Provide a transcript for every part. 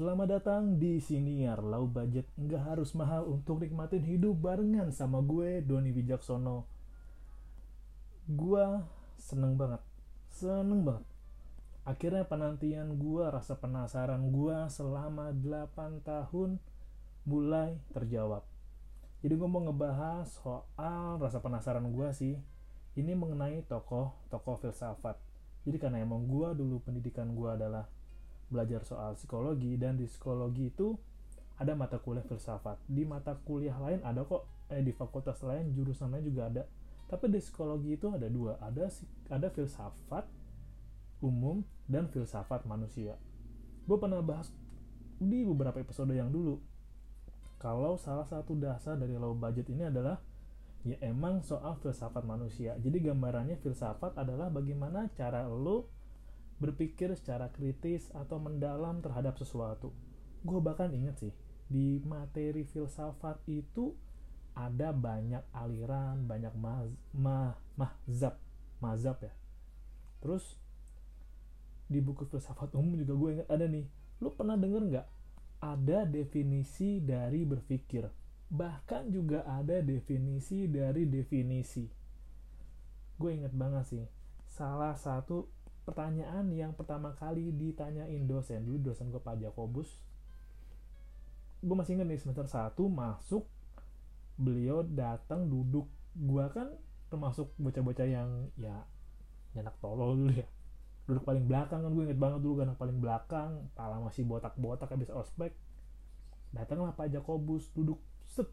Selamat datang di Siniar Low Budget Nggak harus mahal untuk nikmatin hidup barengan sama gue Doni Wijaksono. Gue seneng banget Seneng banget. Akhirnya penantian gue, rasa penasaran gue selama 8 tahun mulai terjawab. Jadi gue mau ngebahas soal rasa penasaran gue sih. Ini mengenai tokoh, tokoh filsafat. Jadi karena emang gue dulu pendidikan gue adalah belajar soal psikologi dan di psikologi itu ada mata kuliah filsafat. Di mata kuliah lain ada kok eh di fakultas lain jurusannya juga ada. Tapi di psikologi itu ada dua ada ada filsafat umum dan filsafat manusia. Gue pernah bahas di beberapa episode yang dulu. Kalau salah satu dasar dari low budget ini adalah ya emang soal filsafat manusia. Jadi gambarannya filsafat adalah bagaimana cara lo berpikir secara kritis atau mendalam terhadap sesuatu. Gue bahkan inget sih, di materi filsafat itu ada banyak aliran, banyak maz, mahzab, mazhab ya. Terus di buku filsafat umum juga gue inget ada nih, lu pernah denger nggak? Ada definisi dari berpikir, bahkan juga ada definisi dari definisi. Gue inget banget sih, salah satu pertanyaan yang pertama kali ditanyain dosen. Dulu dosen gue Pak Jakobus. Gue masih ingat nih semester 1 masuk beliau datang duduk. Gue kan termasuk bocah-bocah yang ya nyenak tolol dulu ya. Duduk paling belakang kan gue inget banget dulu anak paling belakang pala masih botak-botak habis ospek. Datanglah Pak Jakobus duduk set.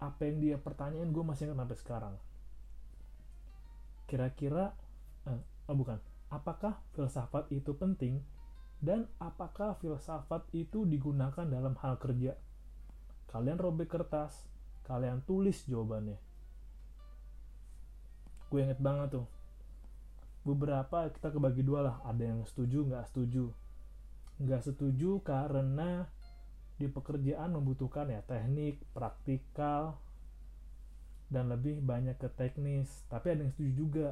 Apa yang dia pertanyaan gue masih ingat sampai sekarang. Kira-kira eh, oh bukan. Apakah filsafat itu penting? Dan apakah filsafat itu digunakan dalam hal kerja? Kalian robek kertas kalian tulis jawabannya. Gue inget banget tuh. Beberapa kita kebagi dua lah. Ada yang setuju nggak setuju. Nggak setuju karena di pekerjaan membutuhkan ya teknik praktikal dan lebih banyak ke teknis. Tapi ada yang setuju juga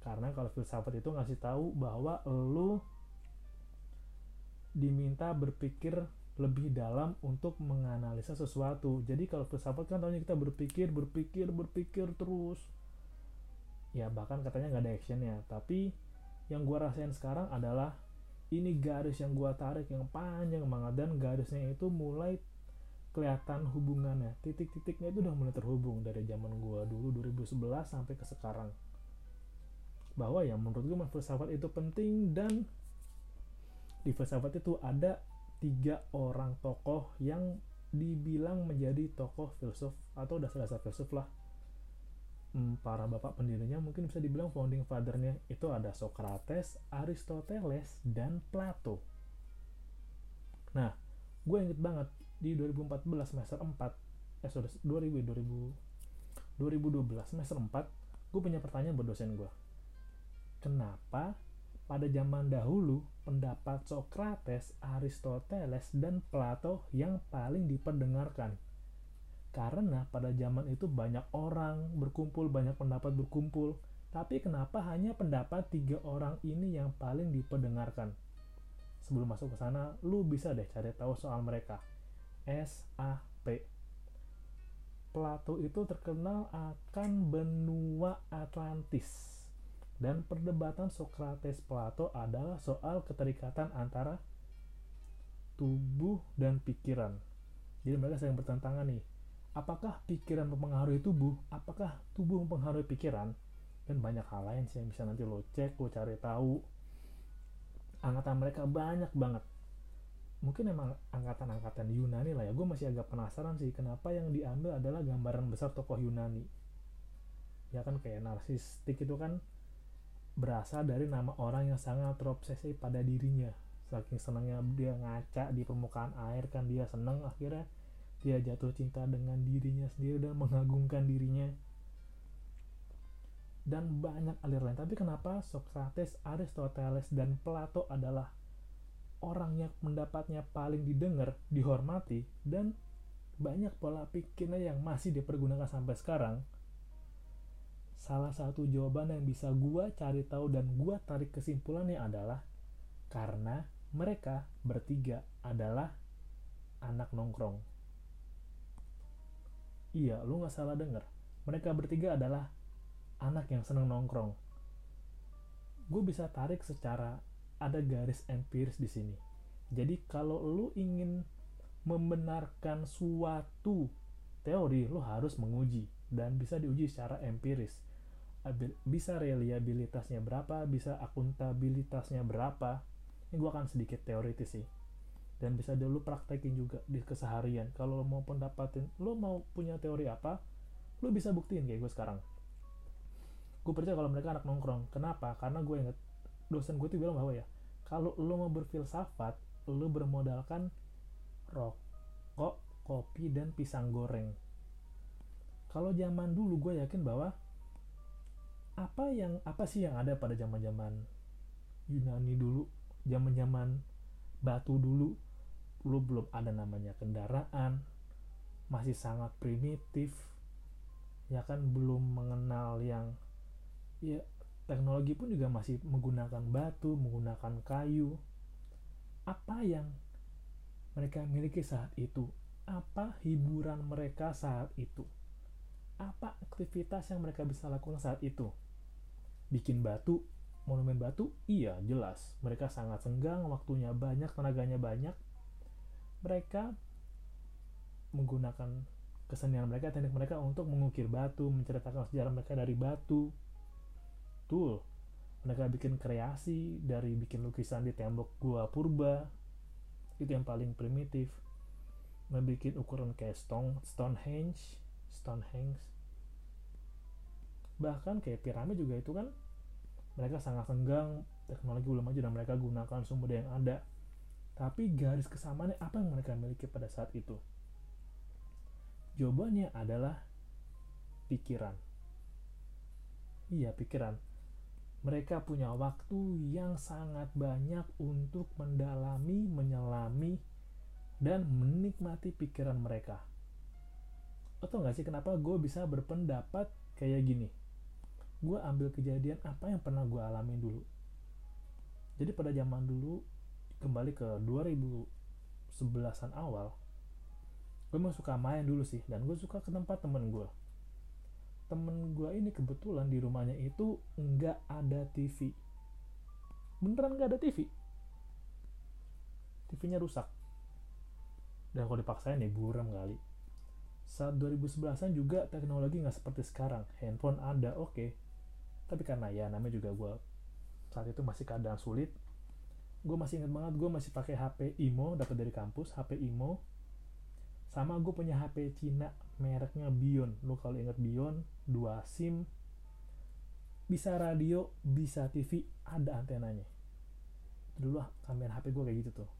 karena kalau filsafat itu ngasih tahu bahwa lu diminta berpikir lebih dalam untuk menganalisa sesuatu. Jadi kalau filsafat kan tahunya kita berpikir berpikir berpikir terus. Ya bahkan katanya nggak ada actionnya. Tapi yang gua rasain sekarang adalah ini garis yang gua tarik yang panjang banget dan garisnya itu mulai kelihatan hubungannya. Titik-titiknya itu udah mulai terhubung dari zaman gua dulu 2011 sampai ke sekarang bahwa ya menurut gue filsafat itu penting dan di filsafat itu ada tiga orang tokoh yang dibilang menjadi tokoh filsuf atau dasar-dasar filsuf lah hmm, para bapak pendirinya mungkin bisa dibilang founding fathernya itu ada Socrates, Aristoteles, dan Plato. Nah, gue inget banget di 2014 semester 4 eh sorry 2000 2000 2012 semester 4 gue punya pertanyaan buat dosen gue Kenapa pada zaman dahulu pendapat Socrates, Aristoteles, dan Plato yang paling diperdengarkan? Karena pada zaman itu banyak orang berkumpul, banyak pendapat berkumpul, tapi kenapa hanya pendapat tiga orang ini yang paling diperdengarkan? Sebelum masuk ke sana, lu bisa deh cari tahu soal mereka. SAP. Plato itu terkenal akan benua Atlantis dan perdebatan Socrates Plato adalah soal keterikatan antara tubuh dan pikiran. Jadi mereka sering bertentangan nih. Apakah pikiran mempengaruhi tubuh? Apakah tubuh mempengaruhi pikiran? Dan banyak hal lain sih yang bisa nanti lo cek, lo cari tahu. Angkatan mereka banyak banget. Mungkin emang angkatan-angkatan Yunani lah ya. Gue masih agak penasaran sih kenapa yang diambil adalah gambaran besar tokoh Yunani. Ya kan kayak narsistik itu kan berasal dari nama orang yang sangat terobsesi pada dirinya. Saking senangnya dia ngaca di permukaan air kan dia seneng akhirnya dia jatuh cinta dengan dirinya sendiri dan mengagungkan dirinya. Dan banyak aliran lain. Tapi kenapa Socrates, Aristoteles dan Plato adalah orang yang pendapatnya paling didengar, dihormati dan banyak pola pikirnya yang masih dipergunakan sampai sekarang salah satu jawaban yang bisa gua cari tahu dan gua tarik kesimpulannya adalah karena mereka bertiga adalah anak nongkrong. Iya, lu nggak salah denger. Mereka bertiga adalah anak yang seneng nongkrong. Gue bisa tarik secara ada garis empiris di sini. Jadi kalau lu ingin membenarkan suatu teori, lu harus menguji dan bisa diuji secara empiris. Bisa reliabilitasnya berapa, bisa akuntabilitasnya berapa. Ini gue akan sedikit teoritis sih. Dan bisa dulu praktekin juga di keseharian. Kalau lo mau pendapatin lo mau punya teori apa lo bisa buktiin kayak gue sekarang. Gue percaya kalau mereka anak nongkrong. Kenapa? Karena gue inget dosen gue tuh bilang bahwa ya kalau lo mau berfilsafat lo bermodalkan rokok kopi dan pisang goreng. Kalau zaman dulu gue yakin bahwa apa yang apa sih yang ada pada zaman zaman Yunani dulu zaman zaman batu dulu lu belum ada namanya kendaraan masih sangat primitif ya kan belum mengenal yang ya teknologi pun juga masih menggunakan batu menggunakan kayu. Apa yang mereka miliki saat itu apa hiburan mereka saat itu apa aktivitas yang mereka bisa lakukan saat itu bikin batu monumen batu iya jelas mereka sangat senggang waktunya banyak tenaganya banyak mereka menggunakan kesenian mereka, teknik mereka untuk mengukir batu, menceritakan sejarah mereka dari batu. Tuh, mereka bikin kreasi dari bikin lukisan di tembok gua purba. Itu yang paling primitif. Membikin ukuran kayak stone, Stonehenge, Stonehenge. Bahkan kayak piramid juga itu kan mereka sangat senggang teknologi belum maju dan mereka gunakan sumber yang ada tapi garis kesamaannya apa yang mereka miliki pada saat itu? Jawabannya adalah pikiran. Iya, pikiran. Mereka punya waktu yang sangat banyak untuk mendalami, menyelami, dan menikmati pikiran mereka. Atau nggak sih kenapa gue bisa berpendapat kayak gini? Gue ambil kejadian apa yang pernah gue alami dulu. Jadi pada zaman dulu kembali ke 2011an awal gue emang suka main dulu sih dan gue suka ke tempat temen gue temen gue ini kebetulan di rumahnya itu nggak ada TV beneran nggak ada TV TV-nya rusak dan kalau dipaksain nih buram kali. Saat 2011an juga teknologi nggak seperti sekarang. Handphone ada oke. Okay. tapi karena ya namanya juga gue saat itu masih keadaan sulit gue masih inget banget gue masih pakai HP Imo dapat dari kampus HP Imo sama gue punya HP Cina mereknya Bion. Lo kalau inget Bion dua SIM bisa radio bisa TV ada antenanya. Dulu lah kamera HP gue kayak gitu tuh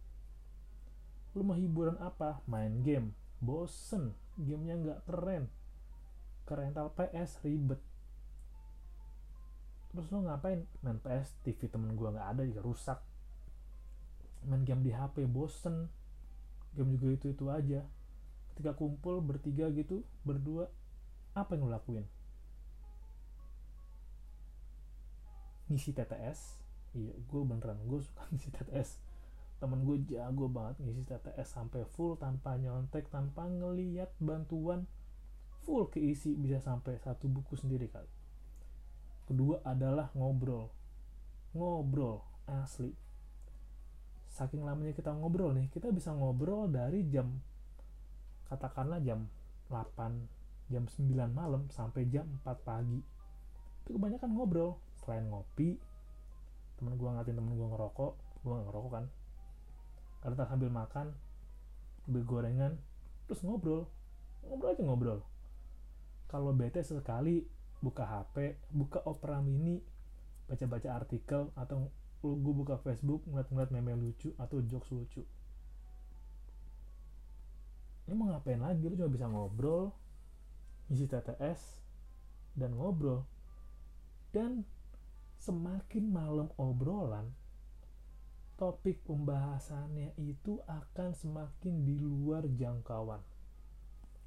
lu mau hiburan apa? Main game. Bosen. Gamenya nggak keren. Ke rental PS ribet. Terus lo ngapain? Main PS TV temen gue nggak ada juga rusak. Main game di HP bosen. Game juga itu itu aja. Ketika kumpul bertiga gitu berdua apa yang lo lakuin? Ngisi TTS iya gue beneran gue suka ngisi TTS temen gue jago banget ngisi TTS sampai full tanpa nyontek tanpa ngeliat bantuan. Full keisi bisa sampai satu buku sendiri kali. Kedua adalah ngobrol. Ngobrol asli. Saking lamanya kita ngobrol nih kita bisa ngobrol dari jam katakanlah jam 8 jam 9 malam sampai jam 4 pagi. Itu kebanyakan ngobrol. Selain ngopi temen gue ngatin temen gue ngerokok. Gue ngerokok kan karena sambil makan beli gorengan terus ngobrol. Ngobrol aja ngobrol. Kalau bete sekali buka HP buka Opera Mini baca-baca artikel atau gue buka Facebook ngeliat-ngeliat meme lucu atau jokes lucu. Ini mau ngapain lagi? Lu cuma bisa ngobrol isi TTS dan ngobrol. Dan semakin malam obrolan topik pembahasannya itu akan semakin di luar jangkauan.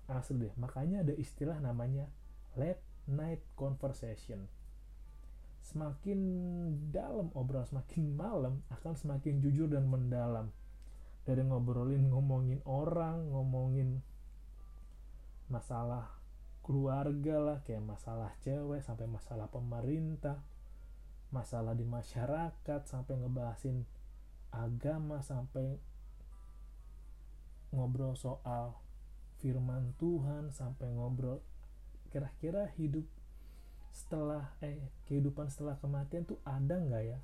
Asli deh makanya ada istilah namanya late night conversation. Semakin dalam obrolan semakin malam akan semakin jujur dan mendalam. Dari ngobrolin ngomongin orang ngomongin masalah keluarga lah kayak masalah cewek sampai masalah pemerintah masalah di masyarakat sampai ngebahasin agama sampai ngobrol soal firman Tuhan sampai ngobrol kira-kira hidup setelah eh kehidupan setelah kematian tuh ada nggak ya?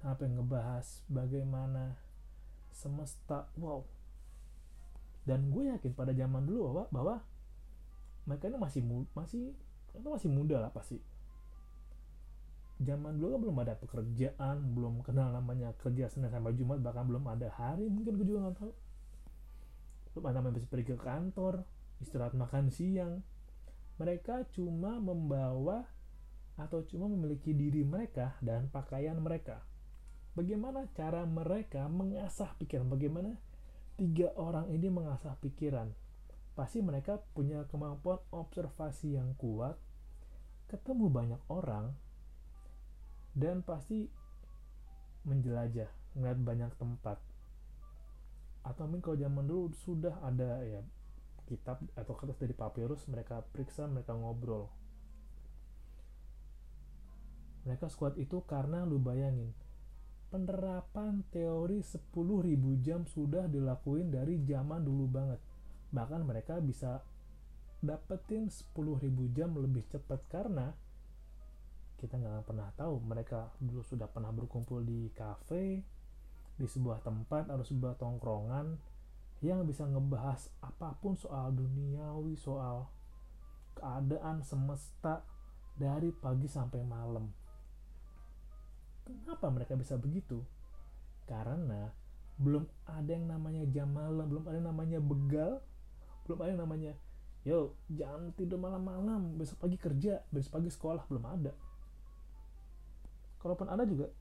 Sampai ngebahas bagaimana semesta wow. Dan gue yakin pada zaman dulu bahwa, bahwa mereka ini masih masih itu masih muda lah pasti zaman dulu kan belum ada pekerjaan belum kenal namanya kerja senin sampai jumat bahkan belum ada hari mungkin gue juga nggak tahu belum ada bisa pergi ke kantor istirahat makan siang mereka cuma membawa atau cuma memiliki diri mereka dan pakaian mereka. Bagaimana cara mereka mengasah pikiran? Bagaimana tiga orang ini mengasah pikiran? Pasti mereka punya kemampuan observasi yang kuat, ketemu banyak orang, dan pasti menjelajah, melihat banyak tempat. Atau mungkin kalau zaman dulu sudah ada ya kitab atau kertas dari papirus mereka periksa mereka ngobrol mereka sekuat itu karena lu bayangin penerapan teori 10.000 jam sudah dilakuin dari zaman dulu banget bahkan mereka bisa dapetin 10.000 jam lebih cepat karena kita nggak pernah tahu mereka dulu sudah pernah berkumpul di kafe di sebuah tempat atau sebuah tongkrongan yang bisa ngebahas apa pun soal duniawi, soal keadaan semesta dari pagi sampai malam. Kenapa mereka bisa begitu? Karena belum ada yang namanya jam malam, belum ada yang namanya begal, belum ada yang namanya yo jangan tidur malam-malam, besok pagi kerja, besok pagi sekolah, belum ada. Kalaupun ada juga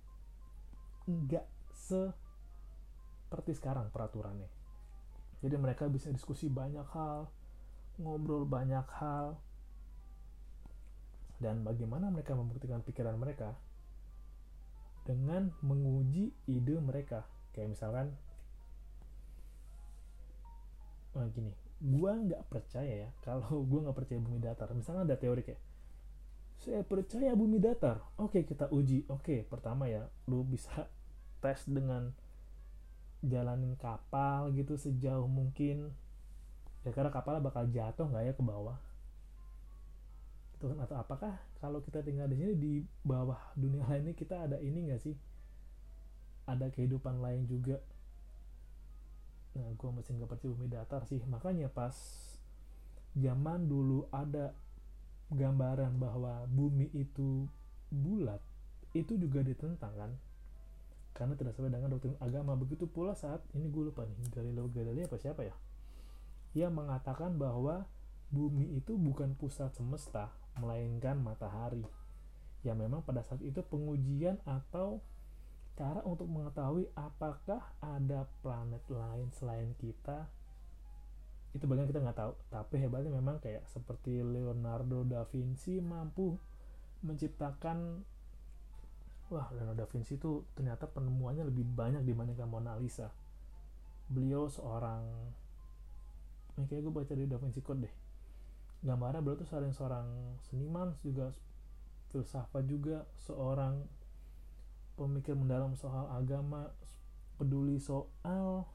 nggak seperti sekarang peraturannya. Jadi mereka bisa diskusi banyak hal ngobrol banyak hal. Dan bagaimana mereka membuktikan pikiran mereka? Dengan menguji ide mereka. Kayak misalkan oh gini gua nggak percaya ya kalau gua nggak percaya bumi datar. Misalnya ada teori kayak saya percaya bumi datar. Oke kita uji. Oke pertama ya lu bisa tes dengan jalanin kapal gitu sejauh mungkin. Ya karena kapalnya bakal jatuh nggak ya ke bawah? Itu kan? Atau apakah kalau kita tinggal di sini di bawah dunia lain ini kita ada ini nggak sih? Ada kehidupan lain juga. Nah gue masih nggak percaya bumi datar sih. Makanya pas zaman dulu ada gambaran bahwa bumi itu bulat itu juga ditentang kan karena tidak sesuai dengan doktrin agama. Begitu pula saat ini gue lupa nih Galileo Galilei apa siapa ya? Ia mengatakan bahwa bumi itu bukan pusat semesta, melainkan matahari. Ya memang pada saat itu pengujian atau cara untuk mengetahui apakah ada planet lain selain kita itu bagian kita nggak tahu tapi hebatnya memang kayak seperti Leonardo da Vinci mampu menciptakan wah Leonardo da Vinci itu ternyata penemuannya lebih banyak dibandingkan Mona Lisa. Beliau seorang ini kayak gue baca di Da Vinci Code deh. Gambarnya beliau tuh seorang seorang seniman juga filsafat juga seorang pemikir mendalam soal agama peduli soal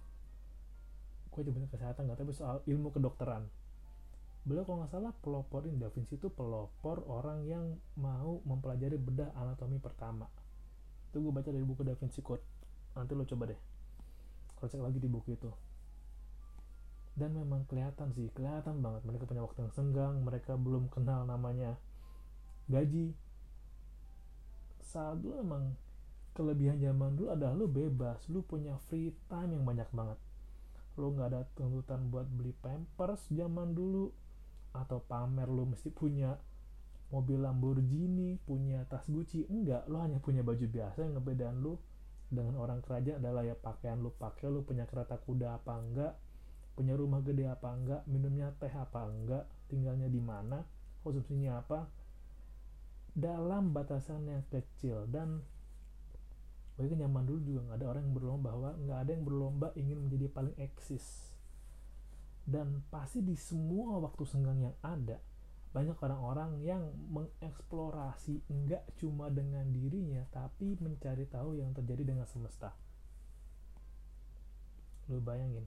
gue coba kesehatan nggak tapi soal ilmu kedokteran. Beliau kalau nggak salah pelopor ini Da Vinci itu pelopor orang yang mau mempelajari bedah anatomi pertama. Itu gue baca dari buku Da Vinci Code. Nanti lo coba deh. Kalau cek lagi di buku itu. Dan memang kelihatan sih kelihatan banget. Mereka punya waktu yang senggang mereka belum kenal namanya gaji. Saat dulu emang kelebihan zaman dulu adalah lo bebas lo punya free time yang banyak banget lo nggak ada tuntutan buat beli pampers zaman dulu. Atau pamer lo mesti punya mobil Lamborghini, punya tas Gucci, enggak, lo hanya punya baju biasa yang ngebedain lo dengan orang kerajaan adalah ya pakaian lo pakai lo punya kereta kuda apa enggak, punya rumah gede apa enggak, minumnya teh apa enggak, tinggalnya di mana, konsumsinya apa. dalam batasan yang kecil dan bagi nyaman dulu juga nggak ada orang yang berlomba bahwa nggak ada yang berlomba ingin menjadi paling eksis. Dan pasti di semua waktu senggang yang ada banyak orang-orang yang mengeksplorasi nggak cuma dengan dirinya tapi mencari tahu yang terjadi dengan semesta. Lu bayangin.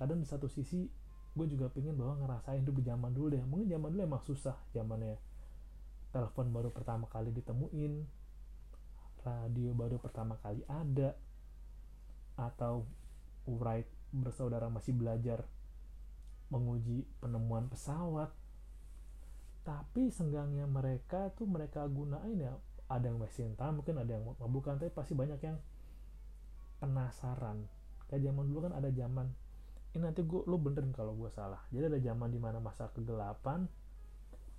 Kadang di satu sisi gue juga pengen bahwa ngerasain hidup zaman dulu deh. Mungkin zaman dulu emang susah zamannya. Telepon baru pertama kali ditemuin radio baru pertama kali ada atau Wright bersaudara masih belajar menguji penemuan pesawat. Tapi senggangnya mereka tuh mereka gunain ya ada yang mesin time mungkin ada yang bukan tapi pasti banyak yang penasaran. Kayak zaman dulu kan ada zaman ini nanti gue lu benerin kalau gue salah. Jadi ada zaman di mana masa kegelapan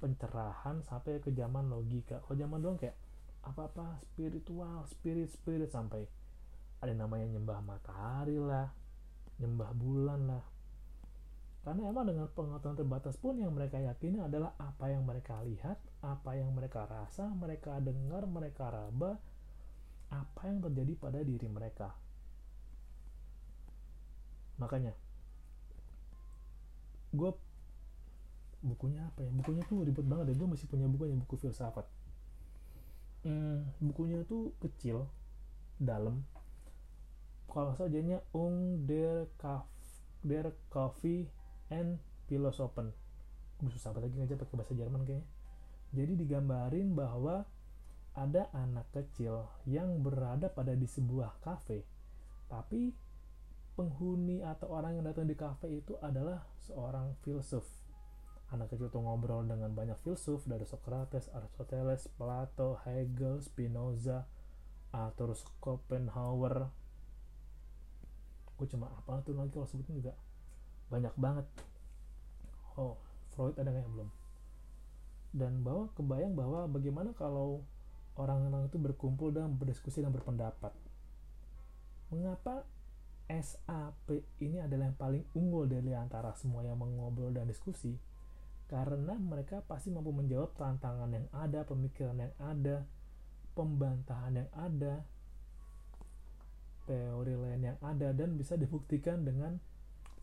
pencerahan sampai ke zaman logika. Kalau zaman dulu kayak apa-apa spiritual spirit spirit sampai ada namanya nyembah matahari lah nyembah bulan lah. Karena emang dengan pengetahuan terbatas pun yang mereka yakini adalah apa yang mereka lihat apa yang mereka rasa mereka dengar mereka raba apa yang terjadi pada diri mereka. Makanya gue bukunya apa ya? Bukunya tuh ribet banget ya gue masih punya bukunya buku filsafat hmm, bukunya tuh kecil dalam. Kalau salah jadinya Ung der Kaf der Coffee and Philosophen. Gue susah banget lagi aja pakai bahasa Jerman kayaknya. Jadi digambarin bahwa ada anak kecil yang berada pada di sebuah kafe tapi penghuni atau orang yang datang di kafe itu adalah seorang filsuf anak kecil tuh ngobrol dengan banyak filsuf dari Socrates, Aristoteles, Plato, Hegel, Spinoza, uh, terus Schopenhauer. Gue cuma apa tuh lagi kalau sebutin juga banyak banget. Oh, Freud ada nggak belum? Dan bahwa kebayang bahwa bagaimana kalau orang-orang itu berkumpul dan berdiskusi dan berpendapat. Mengapa SAP ini adalah yang paling unggul dari antara semua yang mengobrol dan diskusi? Karena mereka pasti mampu menjawab tantangan yang ada, pemikiran yang ada, pembantahan yang ada, teori lain yang ada dan bisa dibuktikan dengan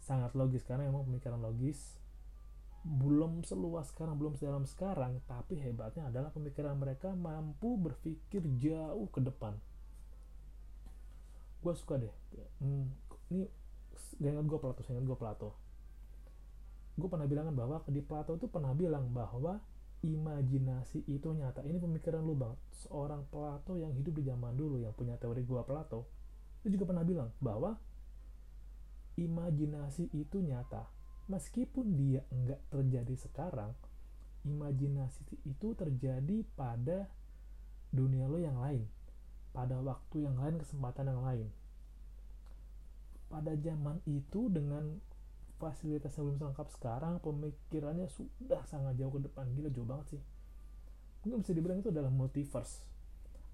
sangat logis. Karena memang pemikiran logis belum seluas sekarang, belum sedalam sekarang, tapi hebatnya adalah pemikiran mereka mampu berpikir jauh ke depan. Gue suka deh, hmm, ini ingat gue Plato, ingat gue Plato gue pernah bilang kan bahwa di Plato itu pernah bilang bahwa imajinasi itu nyata. Ini pemikiran lu bang. Seorang Plato yang hidup di zaman dulu yang punya teori gua Plato itu juga pernah bilang bahwa imajinasi itu nyata. Meskipun dia enggak terjadi sekarang imajinasi itu terjadi pada dunia lo yang lain pada waktu yang lain kesempatan yang lain. Pada zaman itu dengan fasilitas yang belum selengkap sekarang pemikirannya sudah sangat jauh ke depan. Gila jauh banget sih. Mungkin bisa dibilang itu adalah multiverse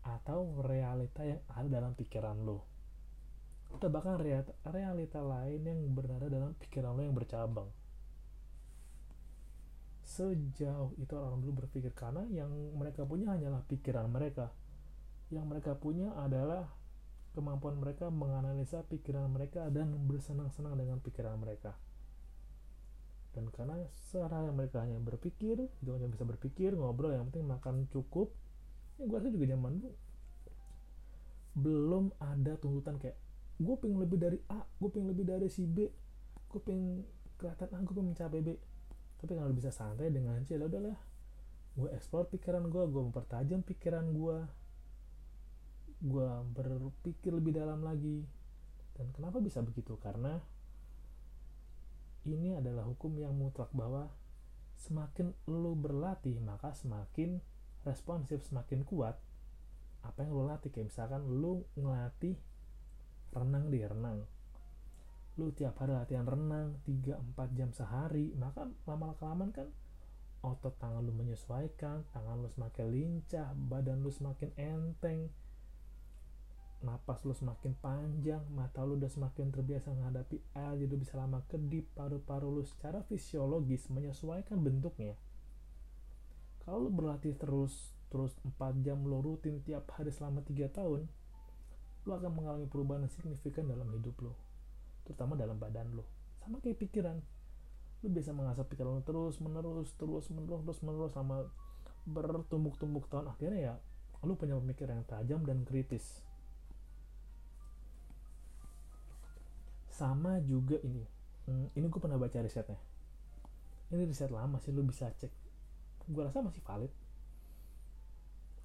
atau realita yang ada dalam pikiran lo. Atau bahkan realita, realita lain yang berada dalam pikiran lo yang bercabang. Sejauh itu orang dulu berpikir karena yang mereka punya hanyalah pikiran mereka. Yang mereka punya adalah kemampuan mereka menganalisa pikiran mereka dan bersenang-senang dengan pikiran mereka dan karena secara mereka hanya berpikir itu hanya bisa berpikir ngobrol yang penting makan cukup ya gue rasa juga zaman dulu belum ada tuntutan kayak gue pengen lebih dari A gue pengen lebih dari si B gue pengen kelihatan A gue pengen mencapai B. Tapi kalau bisa santai dengan C ya udahlah. Gue explore pikiran gue gue mempertajam pikiran gue gue berpikir lebih dalam lagi. Dan kenapa bisa begitu? Karena ini adalah hukum yang mutlak bahwa semakin lu berlatih maka semakin responsif semakin kuat apa yang lu latih. Kayak misalkan lu ngelatih renang di renang. Lu tiap hari latihan renang 3-4 jam sehari maka lama kelamaan kan otot tangan lu menyesuaikan tangan lu semakin lincah badan lu semakin enteng napas lu semakin panjang, mata lu udah semakin terbiasa menghadapi air, jadi bisa lama kedip, paru-paru lu secara fisiologis menyesuaikan bentuknya. kalau lo berlatih terus terus 4 jam lo rutin tiap hari selama 3 tahun lo akan mengalami perubahan yang signifikan dalam hidup lo terutama dalam badan lo sama kayak pikiran. Lo bisa mengasah pikiran lo terus menerus terus menerus terus menerus sama bertumbuk-tumbuk tahun. Akhirnya ya lo punya pemikiran yang tajam dan kritis sama juga ini. Hmm, ini gue pernah baca risetnya. Ini riset lama sih lo bisa cek. Gue rasa masih valid.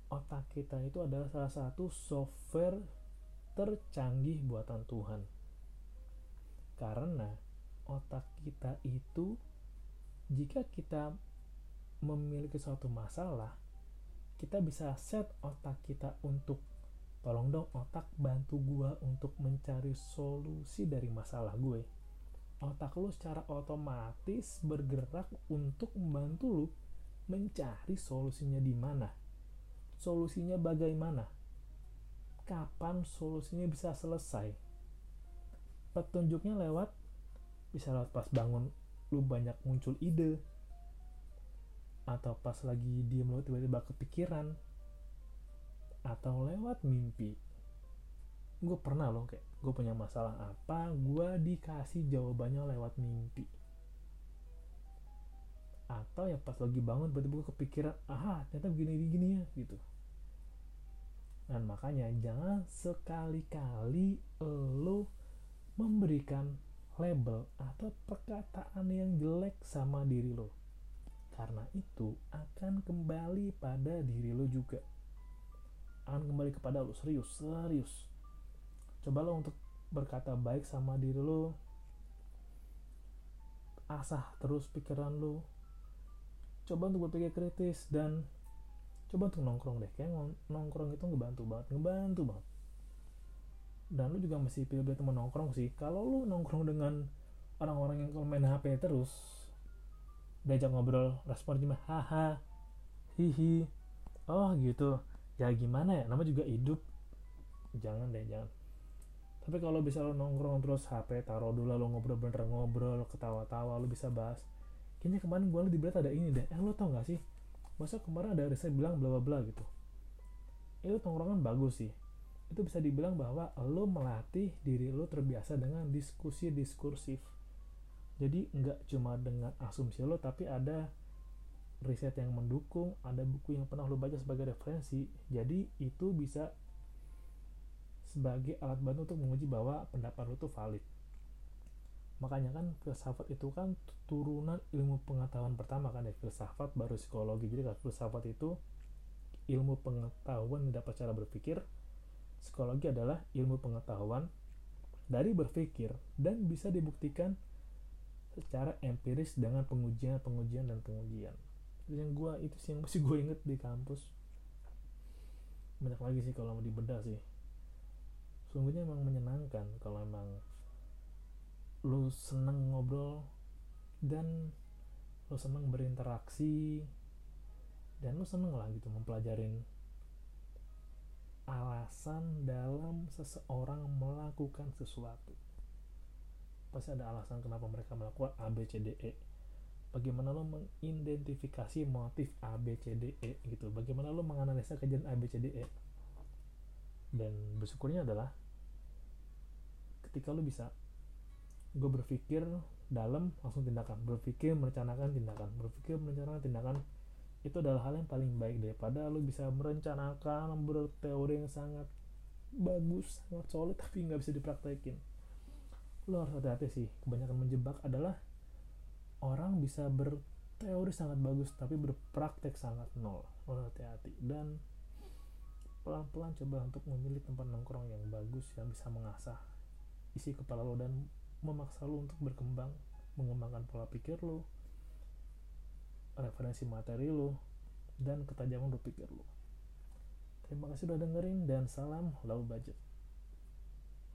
Otak kita itu adalah salah satu software tercanggih buatan Tuhan. Karena otak kita itu jika kita memiliki suatu masalah, kita bisa set otak kita untuk tolong dong otak bantu gue untuk mencari solusi dari masalah gue. Otak lo secara otomatis bergerak untuk membantu lo mencari solusinya di mana. Solusinya bagaimana? Kapan solusinya bisa selesai? Petunjuknya lewat bisa lewat pas bangun lu banyak muncul ide. Atau pas lagi diem lu tiba-tiba kepikiran atau lewat mimpi gue pernah loh kayak gue punya masalah apa gue dikasih jawabannya lewat mimpi atau ya pas lagi bangun tiba-tiba kepikiran aha ternyata begini-begini ya gitu dan makanya jangan sekali-kali lo memberikan label atau perkataan yang jelek sama diri lo. Karena itu akan kembali pada diri lo juga. Akan kembali kepada lo serius, serius. Coba lo untuk berkata baik sama diri lo. Asah terus pikiran lo. Coba untuk berpikir kritis dan coba untuk nongkrong deh. Kayak nongkrong itu ngebantu banget ngebantu banget. Dan lu juga masih pilih-pilih teman nongkrong sih. Kalau lu nongkrong dengan orang-orang yang kalau main HP terus diajak ngobrol respon cuma haha hihi. Oh gitu ya gimana ya? Nama juga hidup. Jangan deh jangan. Tapi kalau bisa lo nongkrong terus HP taruh dulu lo ngobrol bener ngobrol ketawa-tawa lo bisa bahas. Kayaknya kemarin gue di berat ada ini deh. Eh lo tau gak sih? Masa kemarin ada riset bilang bla bla bla gitu. Itu tongkrongan bagus sih. Itu bisa dibilang bahwa lo melatih diri lo terbiasa dengan diskusi diskursif jadi nggak cuma dengan asumsi lo tapi ada riset yang mendukung ada buku yang pernah lo baca sebagai referensi. Jadi itu bisa sebagai alat bantu untuk menguji bahwa pendapat lo tuh valid. Makanya kan filsafat itu kan turunan ilmu pengetahuan pertama kan ya filsafat baru psikologi. Jadi kalau filsafat itu ilmu pengetahuan yang dapat cara berpikir psikologi adalah ilmu pengetahuan dari berpikir dan bisa dibuktikan secara empiris dengan pengujian pengujian dan pengujian yang gua itu sih yang masih gue inget di kampus. Banyak lagi sih kalau mau dibedah sih. Sungguhnya emang menyenangkan kalau emang lu seneng ngobrol dan lu seneng berinteraksi dan lu seneng lah gitu mempelajarin alasan dalam seseorang melakukan sesuatu. Pasti ada alasan kenapa mereka melakukan A, B, C, D, E bagaimana lo mengidentifikasi motif A, B, C, D, E gitu. Bagaimana lo menganalisa kejadian A, B, C, D, E. Dan bersyukurnya adalah ketika lo bisa gue berpikir dalam langsung tindakan. Berpikir merencanakan tindakan. Berpikir merencanakan tindakan itu adalah hal yang paling baik daripada lo bisa merencanakan berteori yang sangat bagus sangat solid tapi nggak bisa dipraktekin. Lo harus hati-hati sih. Kebanyakan menjebak adalah orang bisa berteori sangat bagus tapi berpraktek sangat nol. Lo hati-hati dan pelan-pelan coba untuk memilih tempat nongkrong yang bagus yang bisa mengasah isi kepala lo dan memaksa lo untuk berkembang mengembangkan pola pikir lo referensi materi lo dan ketajaman berpikir lo. Terima kasih sudah dengerin dan salam low budget